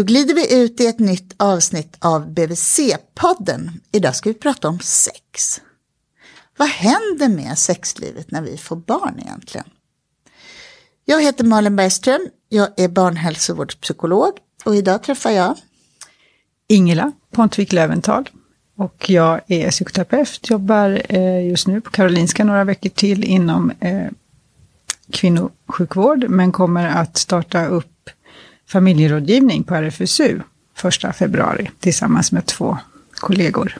Då glider vi ut i ett nytt avsnitt av BVC-podden. Idag ska vi prata om sex. Vad händer med sexlivet när vi får barn egentligen? Jag heter Malin Bergström, jag är barnhälsovårdspsykolog och idag träffar jag Ingela Pontvik Löventhal. Och jag är psykoterapeut, jobbar eh, just nu på Karolinska några veckor till inom eh, kvinnosjukvård, men kommer att starta upp familjerådgivning på RFSU första februari tillsammans med två kollegor.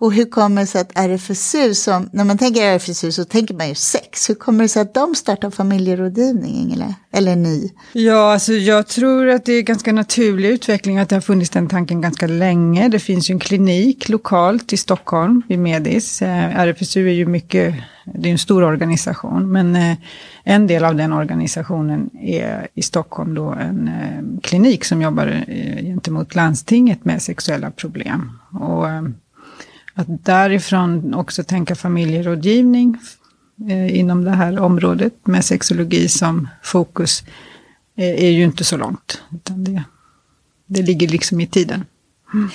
Och hur kommer det sig att RFSU, som, när man tänker RFSU så tänker man ju sex. Hur kommer det sig att de startar familjerådgivning, Ingela? Eller ni? Ja, alltså jag tror att det är ganska naturlig utveckling, att det har funnits den tanken ganska länge. Det finns ju en klinik lokalt i Stockholm, vid Medis. Eh, RFSU är ju mycket, det är en stor organisation, men eh, en del av den organisationen är i Stockholm då en eh, klinik som jobbar gentemot landstinget med sexuella problem. Och att därifrån också tänka familjerådgivning eh, inom det här området med sexologi som fokus eh, är ju inte så långt. Utan det, det ligger liksom i tiden. Mm.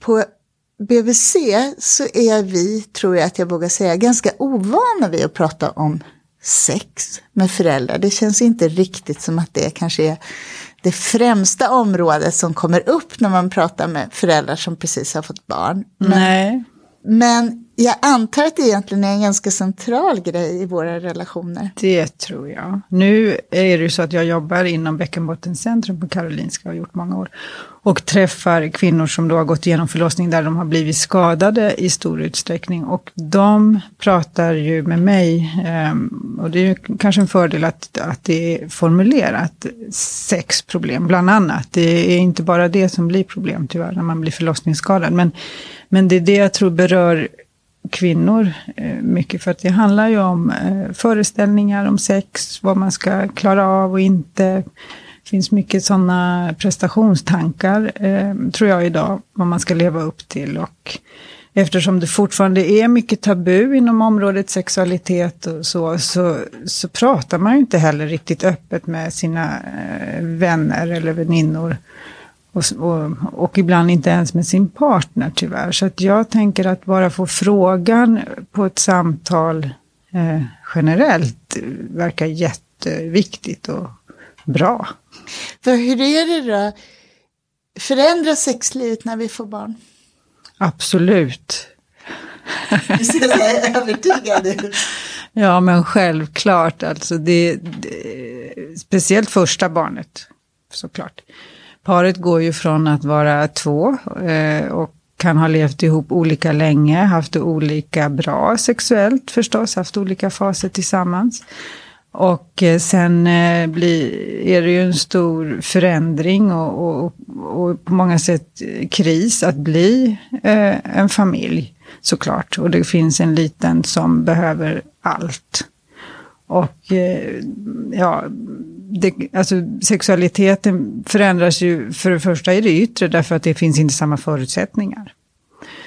På BVC så är vi, tror jag att jag vågar säga, ganska ovana vid att prata om sex med föräldrar. Det känns inte riktigt som att det kanske är det främsta området som kommer upp när man pratar med föräldrar som precis har fått barn. Men, Nej men jag antar att det egentligen är en ganska central grej i våra relationer. Det tror jag. Nu är det ju så att jag jobbar inom Bäckenbottencentrum på Karolinska och har gjort många år. Och träffar kvinnor som då har gått igenom förlossning där de har blivit skadade i stor utsträckning. Och de pratar ju med mig, ehm, och det är ju kanske en fördel att, att det är formulerat, sex problem bland annat. Det är inte bara det som blir problem tyvärr när man blir förlossningsskadad. Men, men det är det jag tror berör kvinnor eh, mycket för att det handlar ju om eh, föreställningar om sex, vad man ska klara av och inte. Det finns mycket sådana prestationstankar, eh, tror jag idag, vad man ska leva upp till. Och eftersom det fortfarande är mycket tabu inom området sexualitet och så, så, så pratar man ju inte heller riktigt öppet med sina vänner eller väninnor och, och, och, ibland inte ens med sin partner tyvärr. Så att jag tänker att bara få frågan på ett samtal eh, generellt verkar jätteviktigt och bra. För hur är det då? Förändras sexlivet när vi får barn? Absolut. Du ser övertygad ut. Ja, men självklart. Alltså det, det, speciellt första barnet, såklart. Paret går ju från att vara två eh, och kan ha levt ihop olika länge, haft det olika bra sexuellt förstås, haft olika faser tillsammans. Och eh, sen eh, blir, är det ju en stor förändring och, och, och på många sätt eh, kris att bli eh, en familj såklart. Och det finns en liten som behöver allt. Och eh, ja, det, alltså, sexualiteten förändras ju för det första i det yttre därför att det finns inte samma förutsättningar.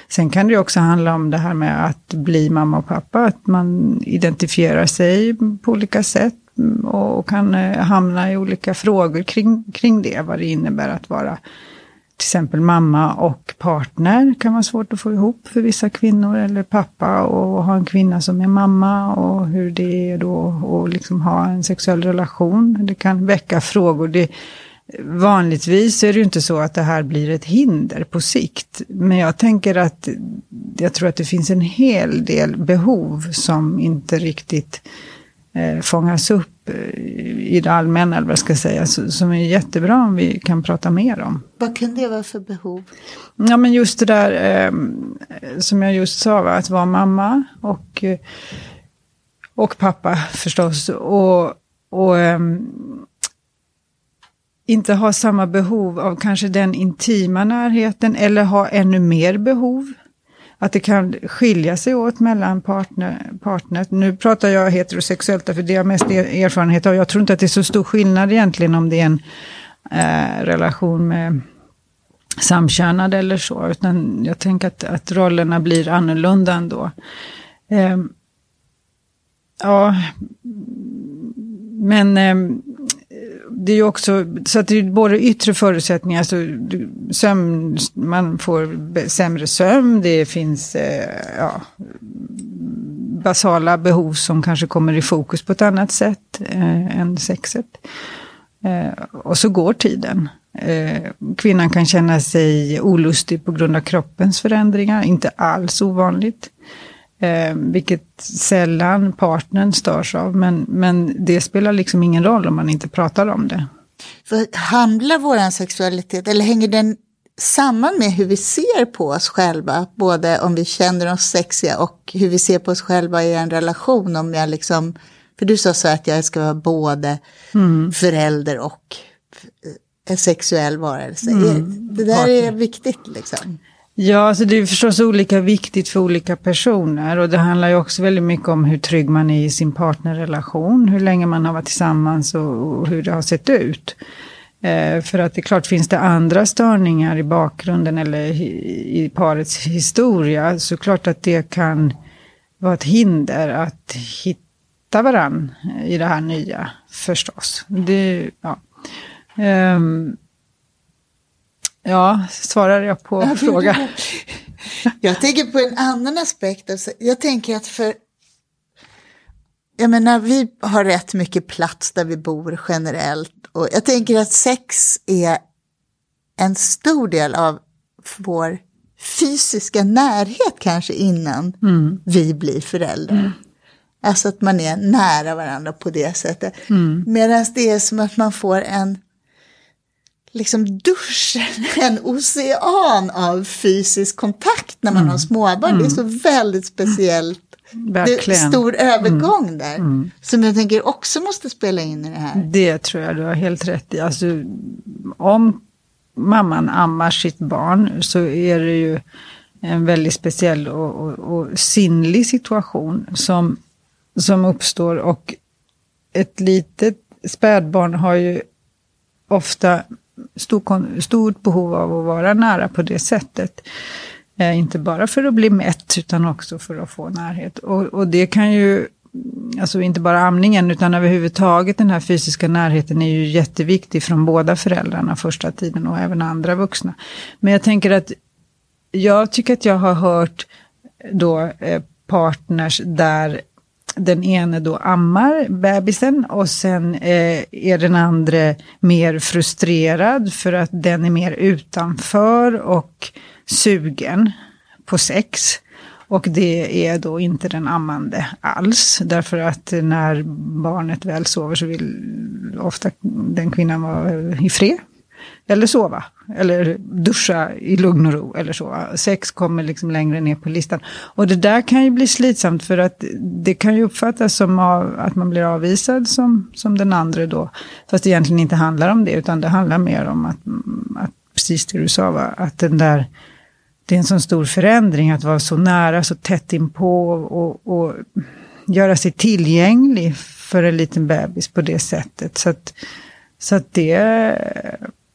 Sen kan det också handla om det här med att bli mamma och pappa, att man identifierar sig på olika sätt mm, och kan eh, hamna i olika frågor kring, kring det, vad det innebär att vara till exempel mamma och partner kan vara svårt att få ihop för vissa kvinnor. Eller pappa och ha en kvinna som är mamma och hur det är då att liksom ha en sexuell relation. Det kan väcka frågor. Det, vanligtvis är det ju inte så att det här blir ett hinder på sikt. Men jag tänker att jag tror att det finns en hel del behov som inte riktigt eh, fångas upp i det allmänna, eller vad jag ska säga, som är jättebra om vi kan prata mer om. Vad kan det vara för behov? Ja, men just det där eh, som jag just sa, va, att vara mamma och, eh, och pappa förstås. Och, och eh, inte ha samma behov av kanske den intima närheten eller ha ännu mer behov att det kan skilja sig åt mellan partner, partner. Nu pratar jag heterosexuellt, för det har jag mest erfarenhet av. Jag tror inte att det är så stor skillnad egentligen om det är en eh, relation med samkönade eller så. Utan jag tänker att, att rollerna blir annorlunda ändå. Eh, ja, men eh, det är ju också, så att det är både yttre förutsättningar, alltså sömn, man får sämre sömn, det finns eh, ja, basala behov som kanske kommer i fokus på ett annat sätt eh, än sexet. Eh, och så går tiden. Eh, kvinnan kan känna sig olustig på grund av kroppens förändringar, inte alls ovanligt. Eh, vilket sällan partnern störs av, men, men det spelar liksom ingen roll om man inte pratar om det. För handlar vår sexualitet, eller hänger den samman med hur vi ser på oss själva, både om vi känner oss sexiga och hur vi ser på oss själva i en relation, om jag liksom, för du sa så att jag ska vara både mm. förälder och en sexuell varelse. Mm. Det där är viktigt liksom. Ja, alltså det är förstås olika viktigt för olika personer och det handlar ju också väldigt mycket om hur trygg man är i sin partnerrelation, hur länge man har varit tillsammans och, och hur det har sett ut. Eh, för att det är klart, finns det andra störningar i bakgrunden eller i, i parets historia så klart att det kan vara ett hinder att hitta varann i det här nya förstås. Det, ja. Um, Ja, svarar jag på frågan? jag tänker på en annan aspekt. Jag tänker att för... Jag menar, vi har rätt mycket plats där vi bor generellt. Och jag tänker att sex är en stor del av vår fysiska närhet kanske innan mm. vi blir föräldrar. Mm. Alltså att man är nära varandra på det sättet. Mm. Medan det är som att man får en liksom duschen, en ocean av fysisk kontakt när man mm. har småbarn. Mm. Det är så väldigt speciellt. Det är stor övergång mm. där. Mm. Som jag tänker också måste spela in i det här. Det tror jag du har helt rätt i. Alltså, om mamman ammar sitt barn så är det ju en väldigt speciell och, och, och sinnlig situation som, som uppstår. Och ett litet spädbarn har ju ofta stor, stort behov av att vara nära på det sättet. Eh, inte bara för att bli mätt utan också för att få närhet. Och, och det kan ju, alltså inte bara amningen utan överhuvudtaget den här fysiska närheten är ju jätteviktig från båda föräldrarna första tiden och även andra vuxna. Men jag tänker att jag tycker att jag har hört då eh, partners där den ene då ammar bebisen och sen eh, är den andra mer frustrerad för att den är mer utanför och sugen på sex. Och det är då inte den ammande alls. Därför att när barnet väl sover så vill ofta den kvinnan vara i fred eller sova. Eller duscha i lugn och ro. Eller så. Sex kommer liksom längre ner på listan. Och det där kan ju bli slitsamt för att det kan ju uppfattas som av, att man blir avvisad som, som den andra då. Fast det egentligen inte handlar om det utan det handlar mer om att, att precis det du sa, va? att den där det är en sån stor förändring att vara så nära, så tätt inpå och, och göra sig tillgänglig för en liten bebis på det sättet. Så att, så att det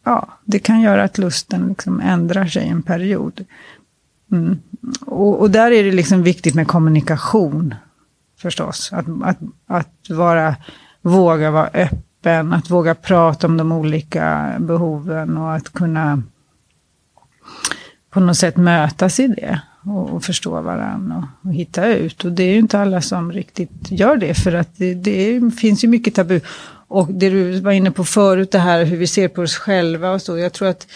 ja, det kan göra att lusten liksom ändrar sig en period. Mm. Och, och, där är det liksom viktigt med kommunikation förstås. Att, att, att vara, våga vara öppen, att våga prata om de olika behoven och att kunna på något sätt mötas i det och, och förstå varandra och, och, hitta ut. Och det är ju inte alla som riktigt gör det för att det, det finns ju mycket tabu. Och det du var inne på förut, det här hur vi ser på oss själva och så. Jag tror att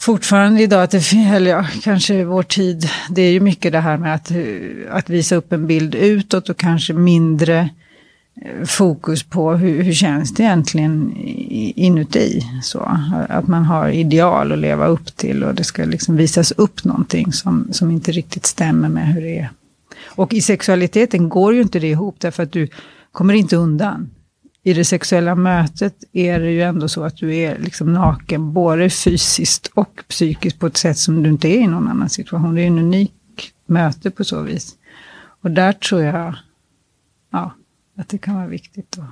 fortfarande idag, att det, eller ja, kanske vår tid, det är ju mycket det här med att, eh, att visa upp en bild utåt och kanske mindre eh, fokus på hur, hur känns det egentligen inuti. Så, att man har ideal att leva upp till och det ska liksom visas upp någonting som, som inte riktigt stämmer med hur det är. Och i sexualiteten går ju inte det ihop därför att du kommer inte undan i det sexuella mötet är det ju ändå så att du är liksom naken, både fysiskt och psykiskt på ett sätt som du inte är i någon annan situation. Det är en unik möte på så vis. Och där tror jag ja, att det kan vara viktigt. Då.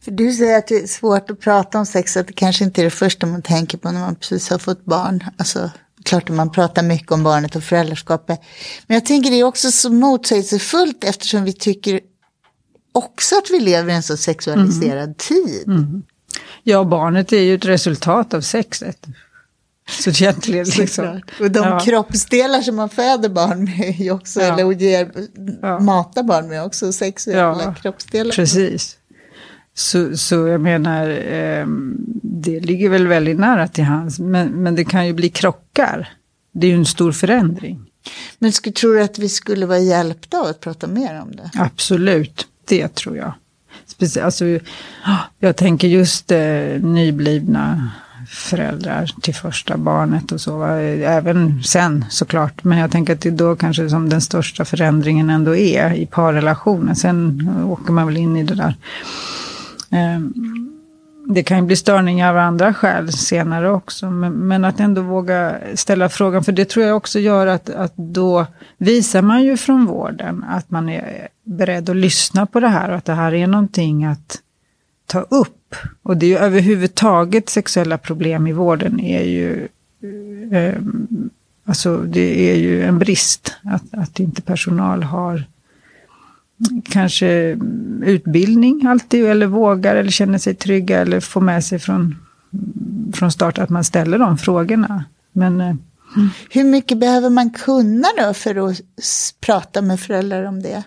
För du säger att det är svårt att prata om sex, att det kanske inte är det första man tänker på när man precis har fått barn. Alltså, klart att man pratar mycket om barnet och föräldraskapet. Men jag tänker det är också så motsägelsefullt eftersom vi tycker också att vi lever i en så sexualiserad Mm. tid. Ja, barnet är ju ett resultat av sexet. Så egentligen liksom. Och de Ja. kroppsdelar som man föder barn med också, Ja. eller och ger, Ja. matar barn med också sexuella Ja, kroppsdelar. Precis. Så, så jag menar, ehm, det ligger väl väldigt nära till hands. Men, men det kan ju bli krockar. Det är ju en stor förändring. Men skulle, tror du att vi skulle vara hjälpta av att prata mer om det? Absolut, det tror jag. Specie alltså, jag tänker just eh, nyblivna föräldrar till första barnet och så. va. Även sen såklart. Men jag tänker att det är då kanske som den största förändringen ändå är i parrelationen. Sen åker man väl in i det där. Eh, det kan ju bli störningar av andra skäl senare också. Men, men att ändå våga ställa frågan. För det tror jag också gör att, att då visar man ju från vården att man är beredd att lyssna på det här. Och att det här är någonting att ta upp. Och det är ju överhuvudtaget sexuella problem i vården är ju eh, Alltså det är ju en brist att, att inte personal har kanske utbildning alltid eller vågar eller känner sig trygga eller får med sig från, från start att man ställer de frågorna. Men eh, Hur mycket behöver man kunna då för att prata med föräldrar om det?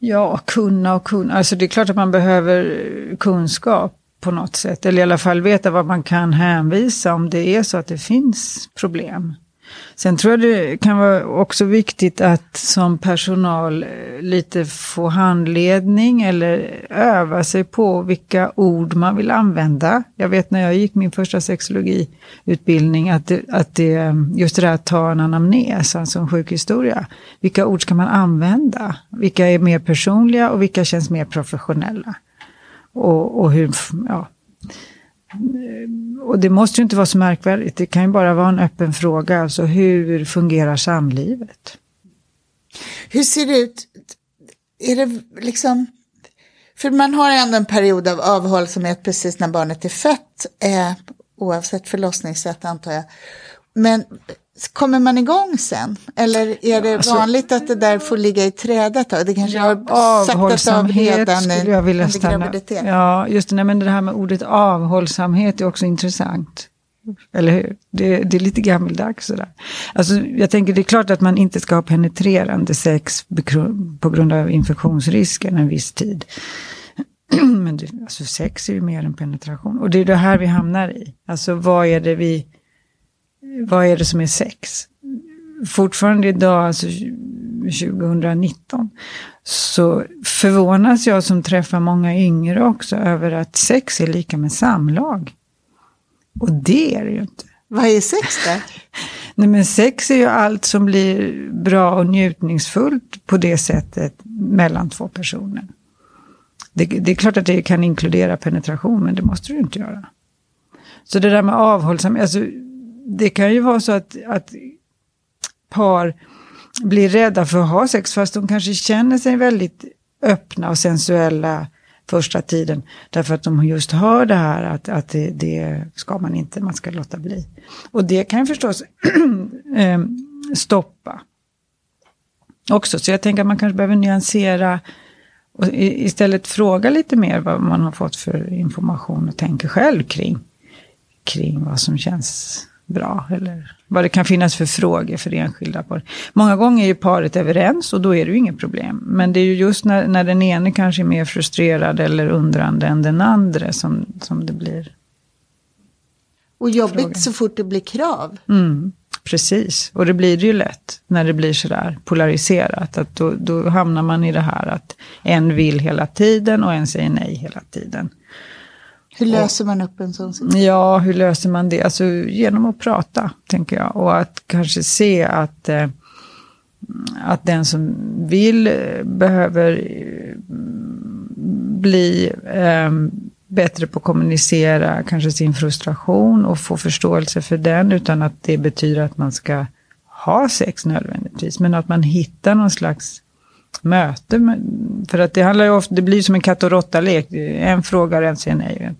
Ja, kunna och kunna. Alltså det är klart att man behöver kunskap på något sätt. Eller i alla fall veta vad man kan hänvisa om det är så att det finns problem. Sen tror jag det kan vara också viktigt att som personal eh, lite få handledning eller öva sig på vilka ord man vill använda. Jag vet när jag gick min första sexologiutbildning att, det, att det, eh, just det där att ta en anamnes, alltså en sjukhistoria. Vilka ord ska man använda? Vilka är mer personliga och vilka känns mer professionella? Och, och hur, ja, och det måste ju inte vara så märkvärdigt, det kan ju bara vara en öppen fråga, alltså hur fungerar samlivet? Hur ser det ut? Är det liksom... För man har ändå en period av avhållsamhet precis när barnet är fött, eh, oavsett förlossningssätt antar jag. Men kommer man igång sen? Eller är det alltså- vanligt att det där får ligga i träda ett tag? Det kanske har saktat av redan skulle jag vilja stanna. graviditet. Ja, just det, nej, men det här med ordet avhållsamhet är också intressant. Eller hur? Det, det är lite gammeldags sådär. Alltså, jag tänker det är klart att man inte ska ha penetrerande sex på grund av infektionsrisken en viss tid. Men det, alltså sex är ju mer än penetration. Och det är det här vi hamnar i. Alltså vad är det vi, vad är det som är sex? Fortfarande idag, alltså 2019, så förvånas jag som träffar många yngre också över att sex är lika med samlag. Och det är det ju inte. Vad är sex där? Nej men sex är ju allt som blir bra och njutningsfullt på det sättet mellan två personer. Det, det är klart att det kan inkludera penetration men det måste du inte göra. Så det där med avhållsamhet, alltså, det kan ju vara så att, att par blir rädda för att ha sex fast de kanske känner sig väldigt öppna och sensuella första tiden. Därför att de just hör det här att, att det, det ska man inte, man ska låta bli. Och det kan ju förstås ehm, stoppa också. Så jag tänker att man kanske behöver nyansera och istället fråga lite mer vad man har fått för information och tänker själv kring, kring vad som känns bra. Eller vad det kan finnas för frågor för enskilda par. Många gånger är ju paret överens och då är det ju inget problem. Men det är ju just när, när den ene kanske är mer frustrerad eller undrande än den andra som, som det blir. Och jobbigt Fråga. så fort det blir krav. Mm, precis, och det blir det ju lätt när det blir sådär polariserat. Att då, då hamnar man i det här att en vill hela tiden och en säger nej hela tiden. Hur löser man upp en sån situation? Ja, hur löser man det? Alltså genom att prata, tänker jag. Och att kanske se att, eh, att den som vill eh, behöver eh, bli eh, bättre på att kommunicera kanske sin frustration och få förståelse för den utan att det betyder att man ska ha sex nödvändigtvis. Men att man hittar någon slags möte. För att det handlar ju ofta, det blir som en katt och råtta-lek. En frågar, en säger nej.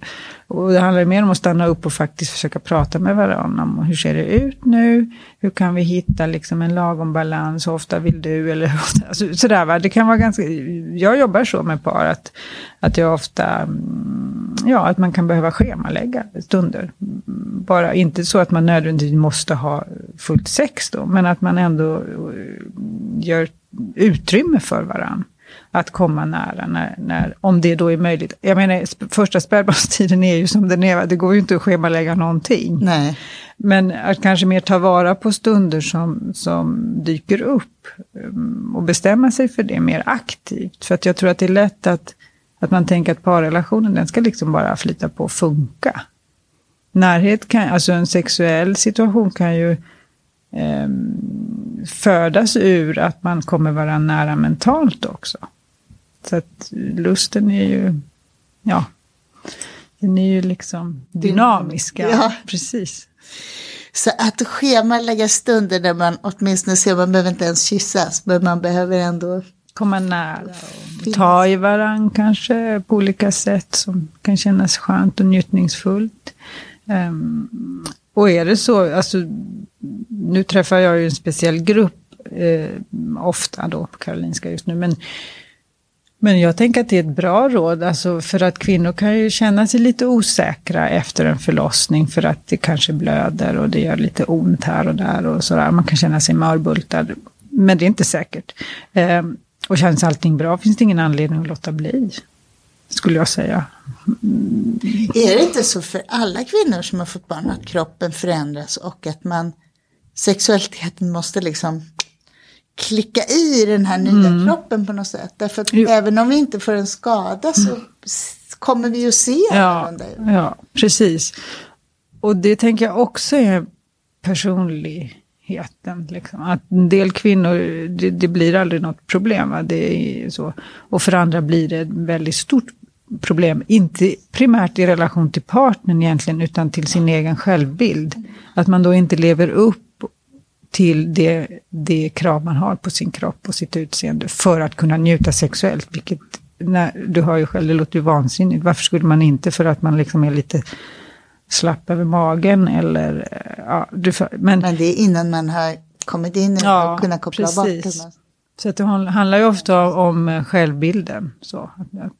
Och det handlar mer om att stanna upp och faktiskt försöka prata med varandra om hur ser det ut nu? Hur kan vi hitta liksom en lagom balans? Hur ofta vill du? Eller alltså, sådär va. Det kan vara ganska, jag jobbar så med par att, att jag ofta, mm, ja att man kan behöva schemalägga stunder. Bara inte så att man nödvändigtvis måste ha fullt sex då, men att man ändå eh, gör utrymme för varandra att komma nära, när, när, om det då är möjligt. Jag menar, första spädbarnstiden är ju som den är, det går ju inte att schemalägga någonting. Nej. Men att kanske mer ta vara på stunder som, som dyker upp um, och bestämma sig för det mer aktivt. För att jag tror att det är lätt att, att man tänker att parrelationen, den ska liksom bara flyta på och funka. Närhet kan, alltså en sexuell situation kan ju eh, födas ur att man kommer vara nära mentalt också. Så att lusten är ju, ja, den är ju liksom dynamisk. Ja. Precis. Så att schemalägga stunder där man åtminstone ser, man behöver inte ens kyssas, men man behöver ändå komma nära och ta i varandra kanske på olika sätt som kan kännas skönt och njutningsfullt. Um, och är det så, alltså, nu träffar jag ju en speciell grupp eh, ofta då på Karolinska just nu, men men jag tänker att det är ett bra råd, alltså för att kvinnor kan ju känna sig lite osäkra efter en förlossning för att det kanske blöder och det gör lite ont här och där och sådär. Man kan känna sig mörbultad, men det är inte säkert. Eh, och känns allting bra finns det ingen anledning att låta bli, skulle jag säga. Mm. Är det inte så för alla kvinnor som har fått barn att kroppen förändras och att man sexualiteten måste liksom klicka i den här nya mm. kroppen på något sätt. Därför att jo. även om vi inte får en skada så mm. kommer vi ju se ja, ja, precis. Och det tänker jag också är personligheten. Liksom. Att en del kvinnor, det, det, blir aldrig något problem. Va? Det är så. Och för andra blir det ett väldigt stort problem. Inte primärt i relation till partnern egentligen, utan till sin egen självbild. Att man då inte lever upp till det, det krav man har på sin kropp och sitt utseende för att kunna njuta sexuellt. Vilket, när, du hör ju själv, det låter ju vansinnigt. Varför skulle man inte för att man liksom är lite slapp över magen eller... Ja, du, men, men det är innan man har kommit in i ja, och kunnat koppla precis. bort det. Så det handlar ju ofta om självbilden. Så, att, att,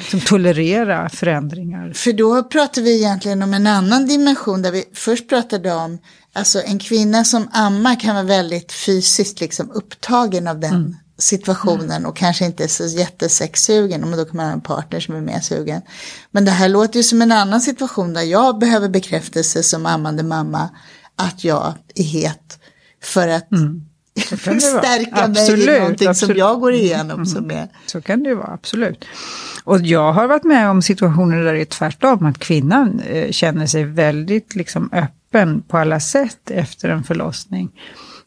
som tolerera förändringar. För då pratar vi egentligen om en annan dimension där vi först pratade om Alltså en kvinna som ammar kan vara väldigt fysiskt liksom upptagen av den mm. situationen och kanske inte så jättesexsugen, men då kan man ha en partner som är mer sugen. Men det här låter ju som en annan situation där jag behöver bekräftelse som ammande mamma att jag är het för att mm. stärka absolut, mig i någonting absolut. som jag går igenom. Mm. Som är... Så kan det ju vara, absolut. Och jag har varit med om situationer där det är tvärtom, att kvinnan eh, känner sig väldigt liksom, öppen öppen på alla sätt efter en förlossning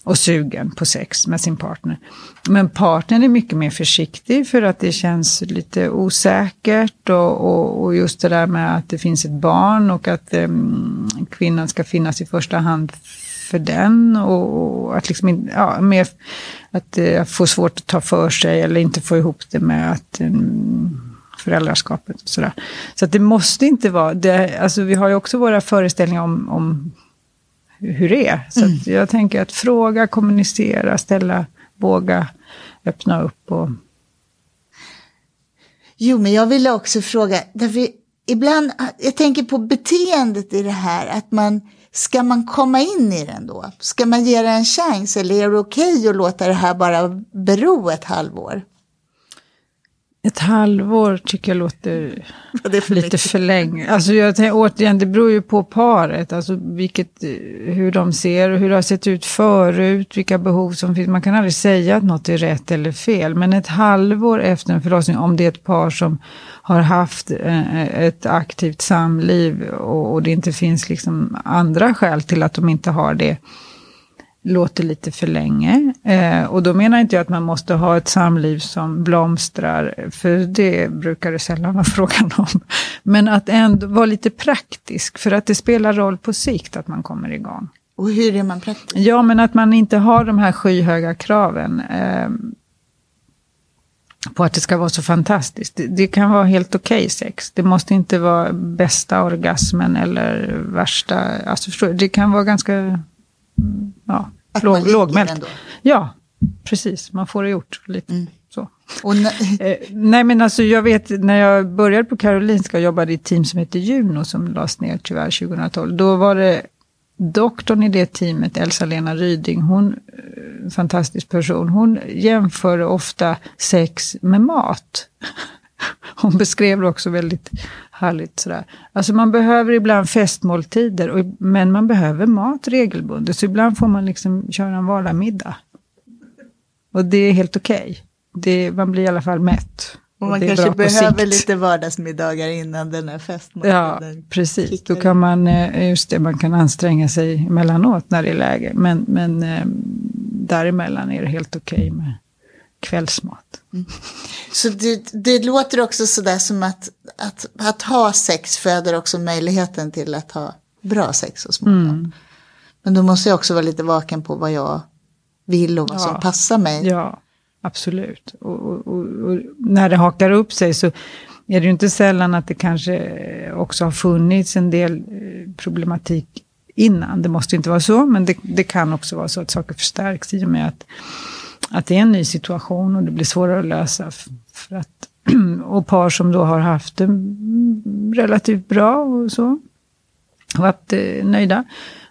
och sugen på sex med sin partner. Men partnern är mycket mer försiktig för att det känns lite osäkert och, och, och just det där med att det finns ett barn och att um, kvinnan ska finnas i första hand för den och, och att liksom, ja, mer, att uh, få svårt att ta för sig eller inte få ihop det med att um, föräldraskapet. Och sådär. Så att det måste inte vara, det, alltså vi har ju också våra föreställningar om, om hur det är. Så mm. jag tänker att fråga, kommunicera, ställa, våga öppna upp. Och... Jo, men jag ville också fråga, därför ibland, jag tänker på beteendet i det här, att man, ska man komma in i den då? Ska man ge det en chans eller är det okej okay att låta det här bara bero ett halvår? Ett halvår tycker jag låter för lite för länge. Alltså jag tänker, återigen, det beror ju på paret. Alltså vilket, hur de ser och hur det har sett ut förut. Vilka behov som finns. Man kan aldrig säga att något är rätt eller fel. Men ett halvår efter en förlossning, om det är ett par som har haft eh, ett aktivt samliv och, och det inte finns liksom andra skäl till att de inte har det låter lite för länge. Eh, och då menar inte jag att man måste ha ett samliv som blomstrar, för det brukar det sällan vara frågan om. Men att ändå vara lite praktisk, för att det spelar roll på sikt att man kommer igång. Och hur är man praktisk? Ja, men att man inte har de här skyhöga kraven. Eh, på att det ska vara så fantastiskt. Det, det kan vara helt okej okay sex. Det måste inte vara bästa orgasmen eller värsta, alltså förstår? Det kan vara ganska, mm, ja, låg, lågmält. Ändå. Ja, precis. Man får det gjort lite. Mm. Så. eh, nej men alltså jag vet när jag började på Karolinska och jobbade i ett team som heter Juno som lades ner tyvärr 2012. Då var det doktorn i det teamet, Elsa-Lena Ryding, hon, eh, fantastisk person, hon jämför ofta sex med mat. Hon beskrev det också väldigt härligt sådär. Alltså man behöver ibland festmåltider, men man behöver mat regelbundet. Så ibland får man liksom köra en vardagsmiddag. Och det är helt okej. Okay. Man blir i alla fall mätt. Och man kanske behöver lite vardagsmiddagar innan den här festen. Ja, precis. Då kan man, eh, just det, man kan anstränga sig emellanåt när det är läge. Men, men eh, däremellan är det helt okej okay med kvällsmat. Mm. Så det, det låter också sådär som att, att, att ha sex föder också möjligheten till att ha bra sex så småningom. Mm. Men då måste jag också vara lite vaken på vad jag vill och vad ja. som passar mig. Ja, absolut. Och, och, och, och, när det hakar upp sig så är det ju inte sällan att det kanske också har funnits en del eh, problematik innan. Det måste inte vara så, men det, det kan också vara så att saker förstärks i och med att, att det är en ny situation och det blir svårare att lösa. För att, och par som då har haft det relativt bra och så, varit eh, nöjda,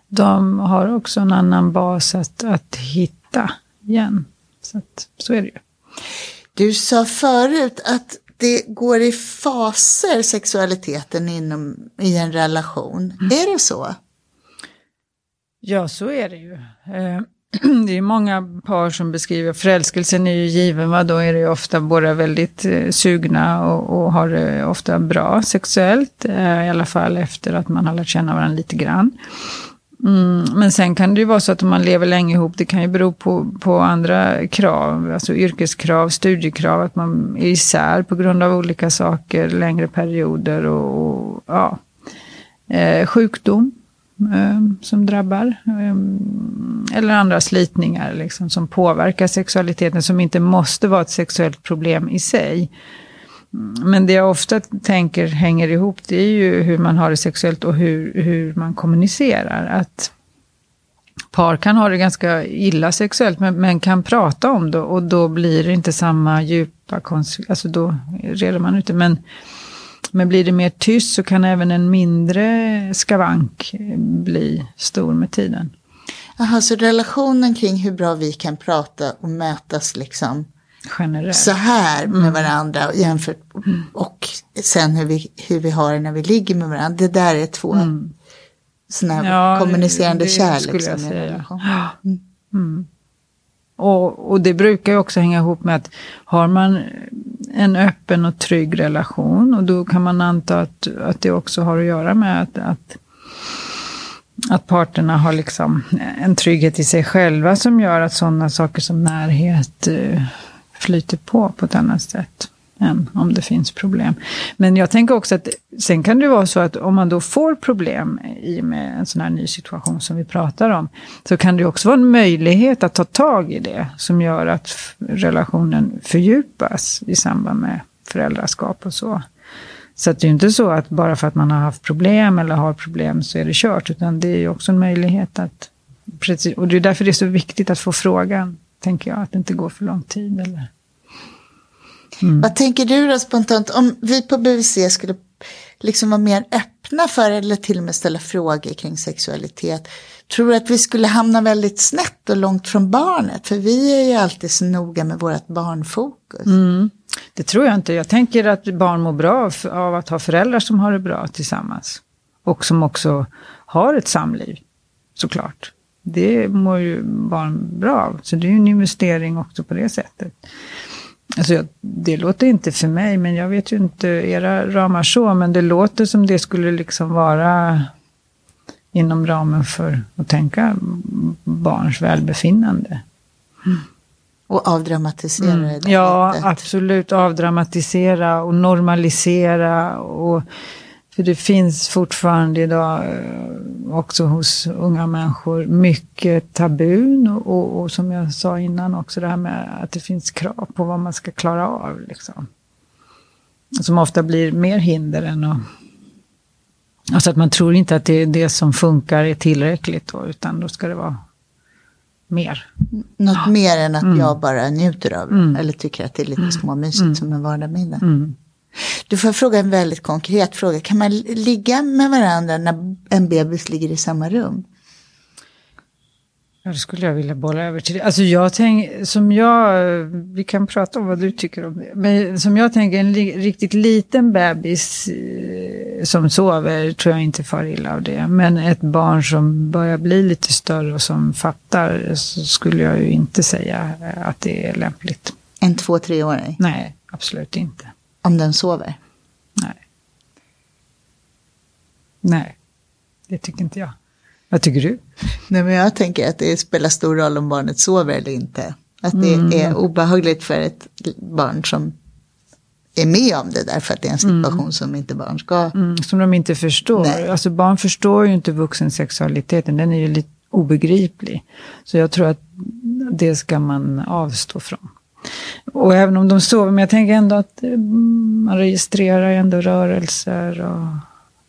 de har också en annan bas att, att hitta igen. Så, att, så är det ju. Du sa förut att det går i faser, sexualiteten inom, i en relation. Mm. Är det så? Ja, så är det ju. Det är många par som beskriver förälskelsen är ju given, va? då är det ju ofta båda väldigt eh, sugna och, och har det ofta bra sexuellt, eh, i alla fall efter att man har lärt känna varandra lite grann. Mm, men sen kan det ju vara så att om man lever länge ihop, det kan ju bero på, på andra krav, alltså yrkeskrav, studiekrav, att man är isär på grund av olika saker, längre perioder och, och ja, eh, sjukdom Ehm, som drabbar. Ehm, eller andra slitningar liksom, som påverkar sexualiteten, som inte måste vara ett sexuellt problem i sig. Men det jag ofta tänker hänger ihop, det är ju hur man har det sexuellt och hur, hur man kommunicerar. Att par kan ha det ganska illa sexuellt, men, men kan prata om det och då blir det inte samma djupa konsekvenser, alltså då reder man ut det. Men, men blir det mer tyst så kan även en mindre skavank bli stor med tiden. Jaha, så relationen kring hur bra vi kan prata och mötas liksom Generellt. så här med mm. varandra jämfört mm. och sen hur vi, hur vi har det när vi ligger med varandra. Det där är två mm. sådana ja, kommunicerande det, jag säga. Mm. mm. Och, och det brukar ju också hänga ihop med att har man en öppen och trygg relation och då kan man anta att, att det också har att göra med att, att att parterna har liksom en trygghet i sig själva som gör att sådana saker som närhet, eh, flyter på på ett annat sätt än om det finns problem. Men jag tänker också att sen kan det vara så att om man då får problem i och med en sån här ny situation som vi pratar om, så kan det också vara en möjlighet att ta tag i det som gör att relationen fördjupas i samband med föräldraskap och så. Så det är ju inte så att bara för att man har haft problem eller har problem så är det kört, utan det är ju också en möjlighet att... Precis, och det är därför det är så viktigt att få frågan, tänker jag, att det inte går för lång tid. Eller, Mm. Vad tänker du då spontant, om vi på BVC skulle liksom vara mer öppna för eller till och med ställa frågor kring sexualitet. Tror du att vi skulle hamna väldigt snett och långt från barnet? För vi är ju alltid så noga med vårt barnfokus. Mm. Det tror jag inte. Jag tänker att barn mår bra av att ha föräldrar som har det bra tillsammans. Och som också har ett samliv, såklart. Det mår ju barn bra av. Så det är ju en investering också på det sättet. Alltså, det låter inte för mig, men jag vet ju inte era ramar så, men det låter som det skulle liksom vara inom ramen för att tänka barns välbefinnande. Mm. Och avdramatisera mm. det? Ja, absolut. Avdramatisera och normalisera. Och För det finns fortfarande idag eh, också hos unga människor mycket tabun och, och, och, som jag sa innan också det här med att det finns krav på vad man ska klara av. Liksom. Som ofta blir mer hinder än att... Alltså att man tror inte att det, det som funkar är tillräckligt då, utan då ska det vara mer. Något ja. mer än att mm. jag bara njuter av det. Mm. Eller tycker att det är lite mm. småmysigt mm. som en vardagsmiddag. Mm. Du får fråga en väldigt konkret fråga. Kan man ligga med varandra när en bebis ligger i samma rum? Ja, det skulle jag vilja bolla över till dig. Alltså jag tänker, som jag, vi kan prata om vad du tycker om det. Men som jag tänker, en li, riktigt liten bebis eh, som sover tror jag inte far illa av det. Men ett barn som börjar bli lite större och som fattar så skulle jag ju inte säga att det är lämpligt. En två, treåring? Nej, absolut inte. Om den sover? Nej. Nej, det tycker inte jag. Vad tycker du? Nej, men jag tänker att det spelar stor roll om barnet sover eller inte. Att det mm. är obehagligt för ett barn som är med om det därför att det är en situation mm. som inte barn ska... Mm, som de inte förstår. Nej. Alltså barn förstår ju inte vuxensexualiteten, den är ju lite obegriplig. Så jag tror att det ska man avstå från. Och även om de sover, men jag tänker ändå att eh, man registrerar ändå rörelser och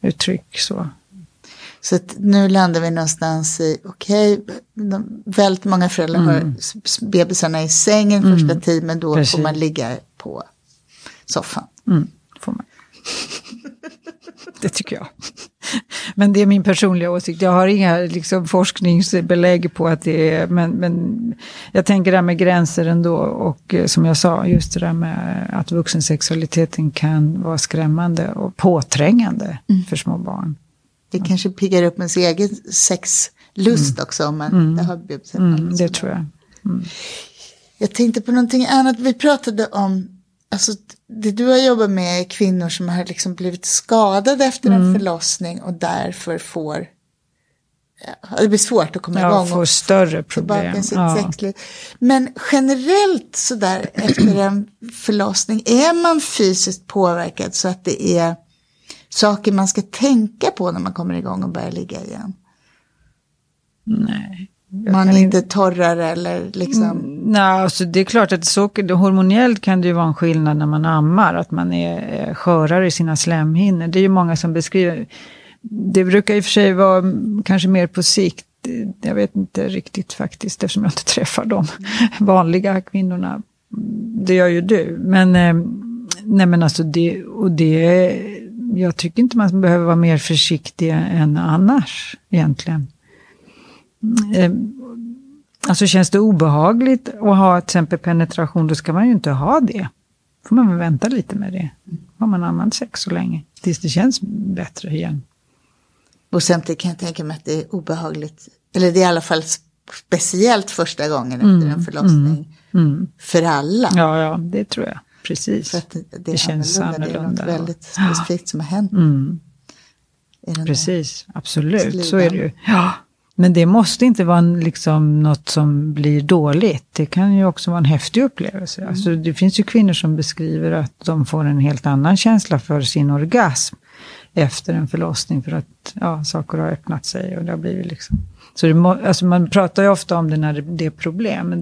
uttryck så. Så nu landar vi någonstans i, okej, okay, väldigt många föräldrar mm. har bebisarna i sängen mm. första tid, men då Precis. får man ligga på soffan. Mm, får man. Det tycker jag. Men det är min personliga åsikt. Jag har inga liksom, forskningsbelägg på att det är, men, men jag tänker det här med gränser ändå. Och eh, som jag sa, just det där med att vuxensexualiteten kan vara skrämmande och påträngande mm. för små barn. Det kanske piggar upp ens egen sexlust mm. också om man mm. har mm, Det tror jag. Mm. Jag tänkte på någonting annat. Vi pratade om, alltså det du har jobbat med är kvinnor som har liksom blivit skadade efter en mm. förlossning och därför får det blir svårt att komma ja, igång. Får större problem. Sitt ja. sexliv. Men generellt sådär efter en förlossning, är man fysiskt påverkad så att det är saker man ska tänka på när man kommer igång och börjar ligga igen? Nej. Man är inte torrare eller liksom? Mm, nej, alltså det är klart att så, hormonellt kan det ju vara en skillnad när man ammar, att man är skörare i sina slemhinnor. Det är ju många som beskriver, det brukar i och för sig vara kanske mer på sikt, jag vet inte riktigt faktiskt eftersom jag inte träffar de vanliga kvinnorna. Det gör ju du. Men, eh, nej men alltså det, och det jag tycker inte man behöver vara mer försiktig än annars egentligen. Eh, alltså känns det obehagligt att ha till exempel penetration, då ska man ju inte ha det. får man väl vänta lite med det. Har man använt sex så länge, tills det känns bättre igen. Och samtidigt kan jag tänka mig att det är obehagligt, eller det är i alla fall speciellt första gången efter mm, en förlossning. Mm, mm. För alla. Ja, ja, det tror jag. Precis. För det, det, det känns annorlunda. Det är något väldigt specifikt som har hänt. Mm. Precis, absolut. Så är det ju. Ja. Men det måste inte vara liksom något som blir dåligt. Det kan ju också vara en häftig upplevelse. Mm. Alltså, det finns ju kvinnor som beskriver att de får en helt annan känsla för sin orgasm efter en förlossning för att ja, saker har öppnat sig och det har blivit liksom. Så må, alltså man pratar ju ofta om det när det är problem.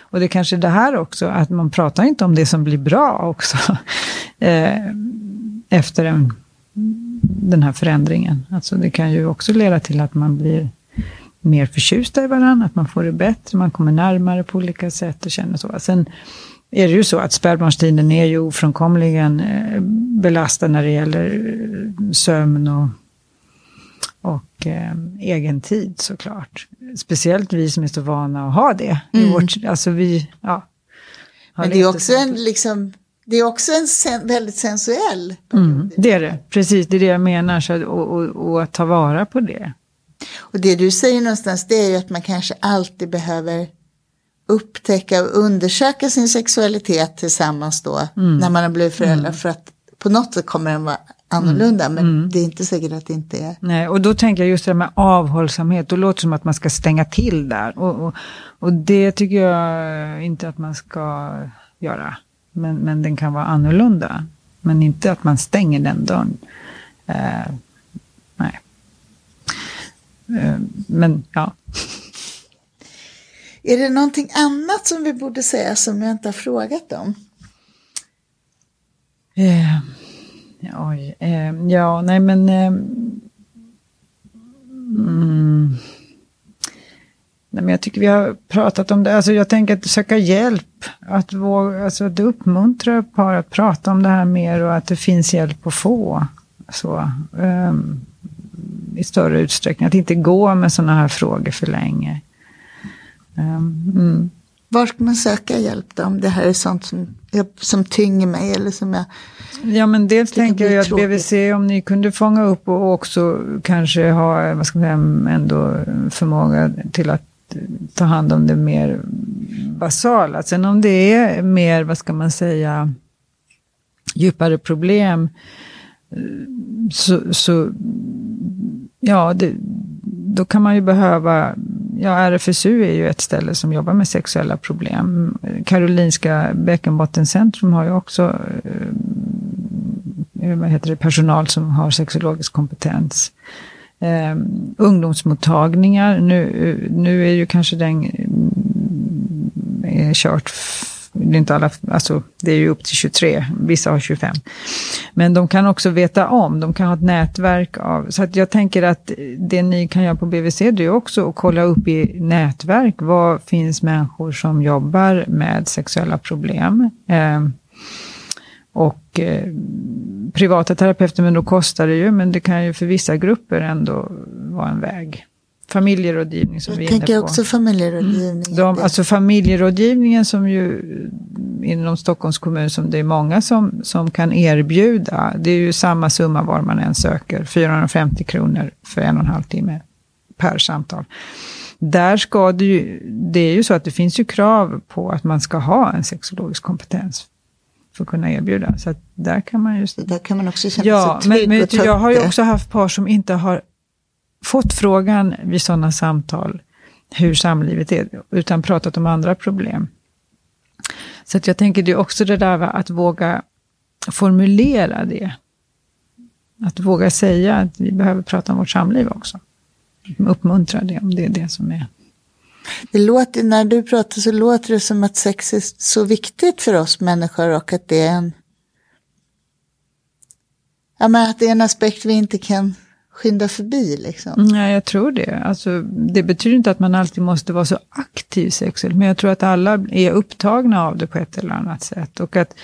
Och det är kanske är det här också, att man pratar inte om det som blir bra också. eh, efter en, den här förändringen. Alltså det kan ju också leda till att man blir mer förtjusta i varandra, att man får det bättre, man kommer närmare på olika sätt och känner så. Sen är det ju så att spädbarnstiden är ju ofrånkomligen eh, belastad när det gäller eh, sömn och, och eh, egen tid såklart. Speciellt vi som är så vana att ha det. Mm. Vårt, alltså vi, ja, Men det är också en, liksom, det är också en sen, väldigt sensuell mm, Det är det, precis, det är det jag menar. Så, och, och, och att ta vara på det. Och det du säger någonstans det är ju att man kanske alltid behöver upptäcka och undersöka sin sexualitet tillsammans då mm. när man har blivit förälder mm. för att på något sätt kommer den vara annorlunda men mm. det är inte säkert att det inte är. Nej, och då tänker jag just det här med avhållsamhet, då låter det som att man ska stänga till där och, och, och det tycker jag inte att man ska göra. Men, men den kan vara annorlunda, men inte att man stänger den dörren. Eh, nej. Eh, men ja. Är det någonting annat som vi borde säga som jag inte har frågat om? Eh, oj, eh, ja, nej men... Eh, mm, nej, men jag tycker vi har pratat om det. Alltså jag tänker att söka hjälp. Att, våga, alltså att uppmuntra par att prata om det här mer och att det finns hjälp att få. Så, um, I större utsträckning. Att inte gå med sådana här frågor för länge. Um, mm. Var ska man söka hjälp då? Om det här är sånt som, som tynger mig eller som jag... Ja men dels tänker jag att BVC om ni kunde fånga upp och också kanske ha vad ska man säga, ändå förmåga till att ta hand om det mer basala. Sen om det är mer, vad ska man säga, djupare problem så, så ja, det, då kan man ju behöva ja, RFSU är ju ett ställe som jobbar med sexuella problem. Karolinska bäckenbottencentrum har ju också eh, eh, vad heter det, personal som har sexologisk kompetens. Eh, ungdomsmottagningar, nu, eh, nu är ju kanske den mm, är kört det är, inte alla, alltså, det är ju upp till 23, vissa har 25. Men de kan också veta om, de kan ha ett nätverk av, så att jag tänker att det ni kan göra på BVC det är också att kolla upp i nätverk, vad finns människor som jobbar med sexuella problem? Eh, och eh, privata terapeuter, men då kostar det ju, men det kan ju för vissa grupper ändå vara en väg familjerådgivning som jag vi är inne på. Jag tänker också familjerådgivning. Mm. De, alltså familjerådgivningen som ju inom Stockholms kommun som det är många som, som kan erbjuda. Det är ju samma summa var man än söker, 450 kronor för en och en halv timme per samtal. Där ska det ju, det är ju så att det finns ju krav på att man ska ha en sexologisk kompetens för att kunna erbjuda. Så att där kan man just... Där kan man också känna ja, sig trygg men, men Jag har ju också haft par som inte har fått frågan vid sådana samtal hur samlivet är, utan pratat om andra problem. Så att jag tänker det är också det där att våga formulera det. Att våga säga att vi behöver prata om vårt samliv också. Uppmuntra det om det är det som är. Det låter, när du pratar så låter det som att sex är så viktigt för oss människor och att det är en, ja, men att det är en aspekt vi inte kan skynda förbi liksom? Nej, jag tror det. Alltså, det betyder inte att man alltid måste vara så aktiv sexuellt, men jag tror att alla är upptagna av det på ett eller annat sätt. Och att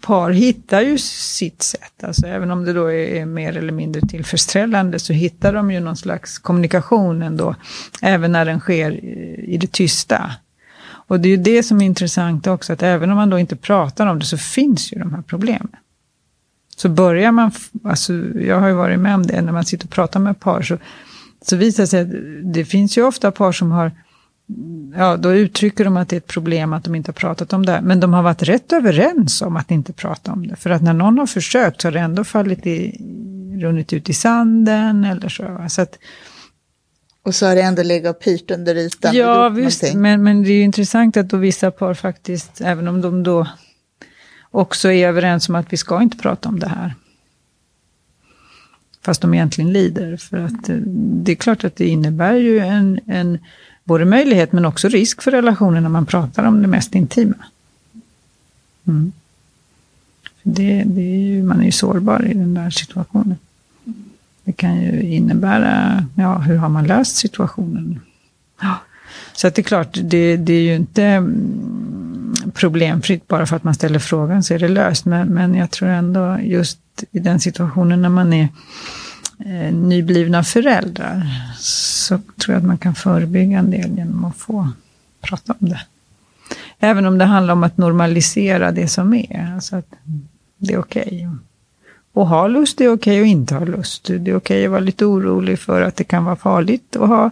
par hittar ju sitt sätt, alltså även om det då är mer eller mindre tillfredsställande så hittar de ju någon slags kommunikation ändå, även när den sker i det tysta. Och det är ju det som är intressant också, att även om man då inte pratar om det så finns ju de här problemen. Så börjar man, alltså jag har ju varit med om det, när man sitter och pratar med par så, så visar det sig att det finns ju ofta par som har, ja då uttrycker de att det är ett problem att de inte har pratat om det. Men de har varit rätt överens om att inte prata om det. För att när någon har försökt så har det ändå fallit i, runnit ut i sanden eller så. så att, och så har det ändå legat och pyrt under ytan. Ja visst, men, men det är ju intressant att då vissa par faktiskt, även om de då också är överens om att vi ska inte prata om det här. Fast de egentligen lider. För att eh, det är klart att det innebär ju en, en både möjlighet men också risk för relationen när man pratar om det mest intima. Mm. Det, det är ju, man är ju sårbar i den där situationen. Det kan ju innebära, ja, hur har man löst situationen? Ja. Så att det är klart, det, det är ju inte problemfritt bara för att man ställer frågan så är det löst. Men, men jag tror ändå just i den situationen när man är eh, nyblivna föräldrar så tror jag att man kan förebygga en del genom att få prata om det. Även om det handlar om att normalisera det som är. Alltså att det är okej. Okay. Och ha lust är okej okay och inte ha lust. Det är okej okay att vara lite orolig för att det kan vara farligt att ha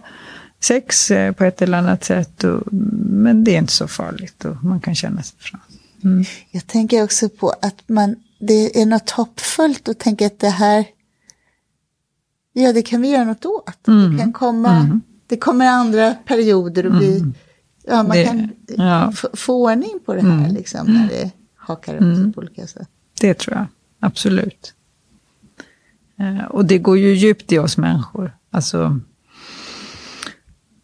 sex eh, på ett eller annat sätt. Och, men det är inte så farligt och man kan känna sig fram. Mm. Jag tänker också på att man, det är något hoppfullt att tänka att det här, ja det kan vi göra något åt. Mm. Det kan komma, mm. det kommer andra perioder och vi, mm. ja man det, kan ja. få ordning på det här mm. liksom när det hakar upp sig mm. på olika sätt. Det tror jag, absolut. Eh, och det går ju djupt i oss människor. Alltså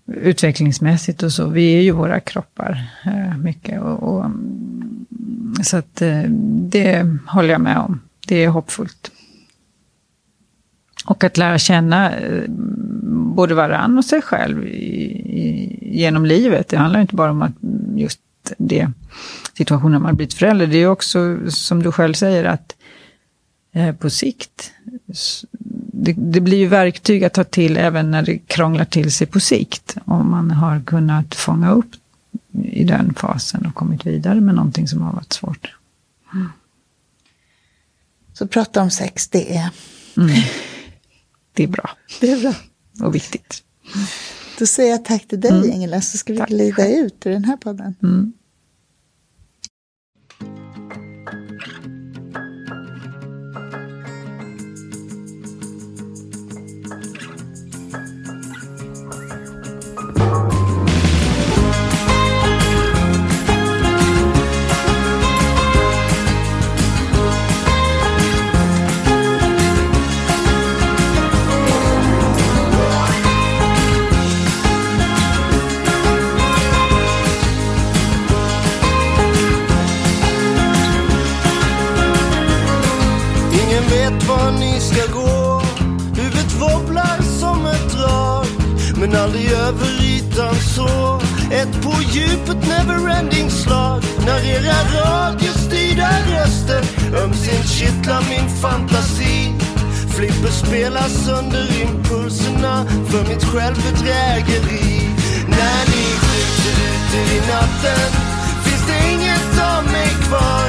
utvecklingsmässigt och så. Vi är ju våra kroppar eh, mycket. Och, och, mm, så att eh, det håller jag med om. Det är hoppfullt. Och att lära känna eh, både varann och sig själv i, i, genom livet. Det handlar inte bara om att just det situationen man blivit förälder. Det är också, som du själv säger, att eh, på sikt, det, det, blir ju verktyg att ta till även när det krånglar till sig på sikt. Om man har kunnat fånga upp i den fasen och kommit vidare med någonting som har varit svårt. Mm. Så prata om sex, det är... Mm. Det är bra. Det är bra. Och viktigt. Då säger jag tack till dig, mm. Ingela, så ska vi tack. glida ut ur den här podden. Mm. men aldrig över ytan så. Ett på djupet neverending slag när era radiostyrda röster ömsint kittlar min fantasi. Flipper spelar sönder impulserna för mitt självbedrägeri. När ni skjuter ut er i natten finns det inget av mig kvar.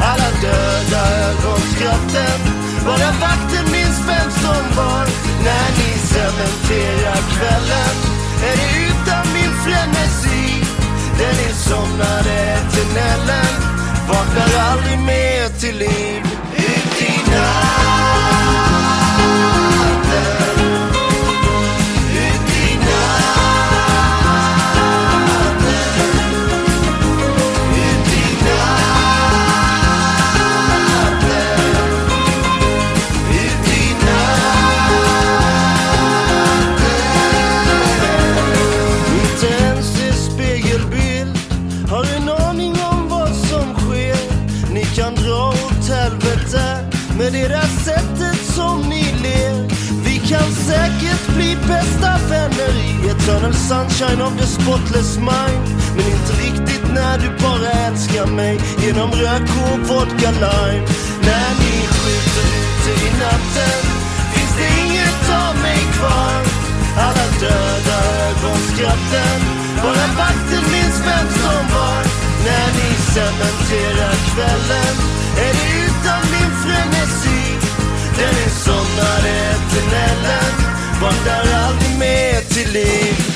Alla döda ögonskratten, bara vakten minns vem som var. När ni cementerar kvällen Är det utan min frenesi? Den insomnade eternellen Vaknar aldrig mer till liv. Sunshine of the spotless mind. Men inte riktigt när du bara älskar mig. Genom rök och vodka lime. När ni skjuter ute i natten Finns det inget av mig kvar. Alla döda ögonskratten Bara vakten minns vem som var. När ni cementerar kvällen Är det utan min frenesi. Den insomnade eternellen. Vaknar aldrig mer till liv.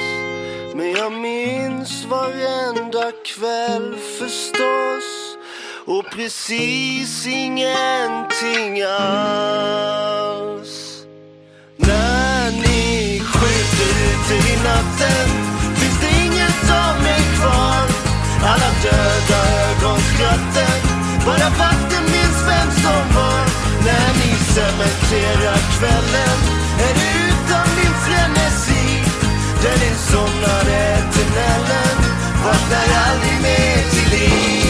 Men jag minns varenda kväll förstås och precis ingenting alls. När ni skjuter ute i natten finns det inget av mig kvar. Alla döda ögonskratten, bara vakten minns vem som var. När ni cementerar kvällen somnade till nällen Vaknar aldrig mer till liv.